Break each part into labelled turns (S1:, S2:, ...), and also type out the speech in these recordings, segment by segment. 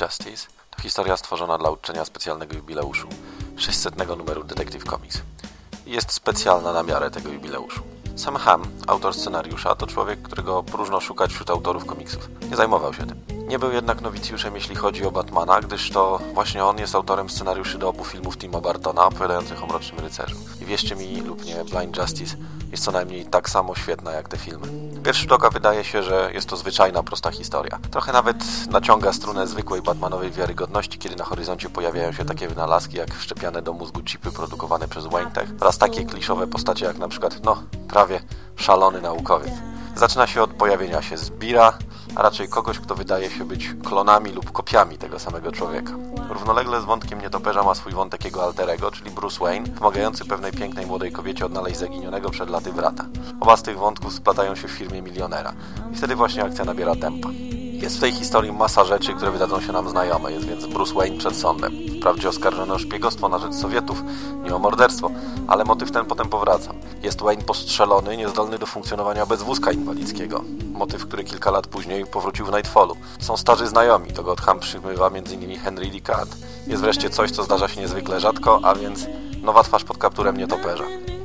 S1: Justice to historia stworzona dla uczczenia specjalnego jubileuszu 600 numeru Detective Comics. Jest specjalna na miarę tego jubileuszu. Sam Ham, autor scenariusza, to człowiek, którego próżno szukać wśród autorów komiksów. Nie zajmował się tym. Nie był jednak nowicjuszem, jeśli chodzi o Batmana, gdyż to właśnie on jest autorem scenariuszy do obu filmów Tima Bartona opowiadających o Mrocznym Rycerzu. I wierzcie mi lub nie, Blind Justice jest co najmniej tak samo świetna jak te filmy. Pierwszy rzut oka wydaje się, że jest to zwyczajna, prosta historia. Trochę nawet naciąga strunę zwykłej Batmanowej wiarygodności, kiedy na horyzoncie pojawiają się takie wynalazki jak wszczepiane do mózgu chipy produkowane przez Wayne oraz takie kliszowe postacie jak na przykład, no, prawie szalony naukowiec. Zaczyna się od pojawienia się Zbira, a raczej kogoś, kto wydaje się być klonami lub kopiami tego samego człowieka. Równolegle z wątkiem nietoperza ma swój wątek jego alterego, czyli Bruce Wayne, pomagający pewnej pięknej młodej kobiecie odnaleźć zaginionego przed laty brata. Oba z tych wątków splatają się w firmie milionera. I wtedy właśnie akcja nabiera tempa. Jest w tej historii masa rzeczy, które wydadzą się nam znajome. Jest więc Bruce Wayne przed sądem. Wprawdzie oskarżony o szpiegostwo na rzecz Sowietów, nie o morderstwo, ale motyw ten potem powraca. Jest Wayne postrzelony, niezdolny do funkcjonowania bez wózka inwalidzkiego. Motyw, który kilka lat później powrócił w Nightfallu. Są starzy znajomi, to go od Ham przybywa m.in. Henry Lee Cat. Jest wreszcie coś, co zdarza się niezwykle rzadko, a więc nowa twarz pod kapturem nietoperza.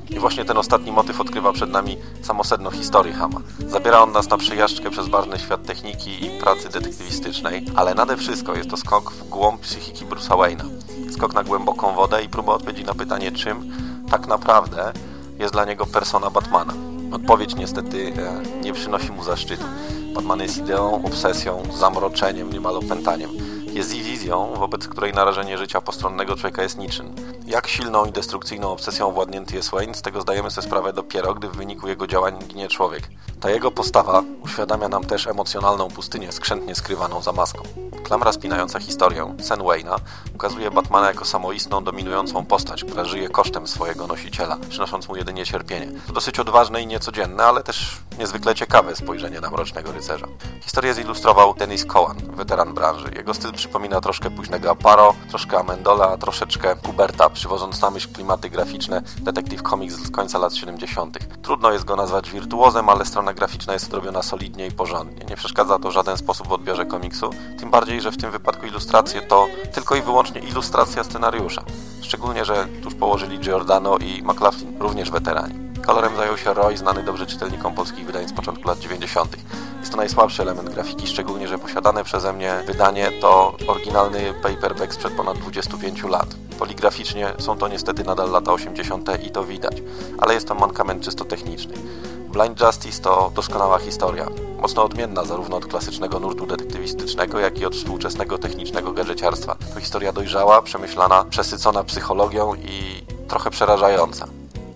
S1: I właśnie ten ostatni motyw odkrywa przed nami samo sedno historii Hama. Zabiera on nas na przejażdżkę przez ważny świat techniki i pracy detektywistycznej, ale nade wszystko jest to skok w głąb psychiki Bruce'a Wayne'a. Skok na głęboką wodę i próba odpowiedzi na pytanie, czym tak naprawdę jest dla niego persona Batmana. Odpowiedź niestety e, nie przynosi mu zaszczytu. Batman jest ideą, obsesją, zamroczeniem, niemal opętaniem jest wizją, wobec której narażenie życia postronnego człowieka jest niczym. Jak silną i destrukcyjną obsesją władnięty jest Wayne, z tego zdajemy sobie sprawę dopiero, gdy w wyniku jego działań ginie człowiek. Ta jego postawa uświadamia nam też emocjonalną pustynię skrzętnie skrywaną za maską. Klamra spinająca historię, sen Wayne'a, ukazuje Batmana jako samoistną, dominującą postać, która żyje kosztem swojego nosiciela, przynosząc mu jedynie cierpienie. To dosyć odważne i niecodzienne, ale też niezwykle ciekawe spojrzenie na Mrocznego Rycerza. Historię zilustrował Dennis Cowan, weteran branży. Jego styl przypomina troszkę późnego Aparo, troszkę Amendola, troszeczkę Kuberta, przywodząc na myśl klimaty graficzne Detective Comics z końca lat 70. Trudno jest go nazwać wirtuozem, ale strona graficzna jest zrobiona solidnie i porządnie. Nie przeszkadza to w żaden sposób w odbiorze komiksu, tym bardziej, że w tym wypadku ilustracje to tylko i wyłącznie ilustracja scenariusza. Szczególnie, że tuż położyli Giordano i McLaughlin, również weterani. Kolorem zajął się Roy, znany dobrze czytelnikom polskich wydań z początku lat 90. Jest to najsłabszy element grafiki, szczególnie, że posiadane przeze mnie wydanie to oryginalny paperback sprzed ponad 25 lat. Poligraficznie są to niestety nadal lata 80. i to widać, ale jest to mankament czysto techniczny. Blind Justice to doskonała historia, mocno odmienna zarówno od klasycznego nurtu detektywistycznego, jak i od współczesnego technicznego gadżeciarstwa. To historia dojrzała, przemyślana, przesycona psychologią i trochę przerażająca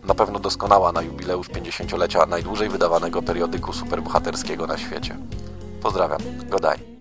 S1: na pewno doskonała na jubileusz 50-lecia najdłużej wydawanego periodyku superbohaterskiego na świecie. Pozdrawiam, godaj.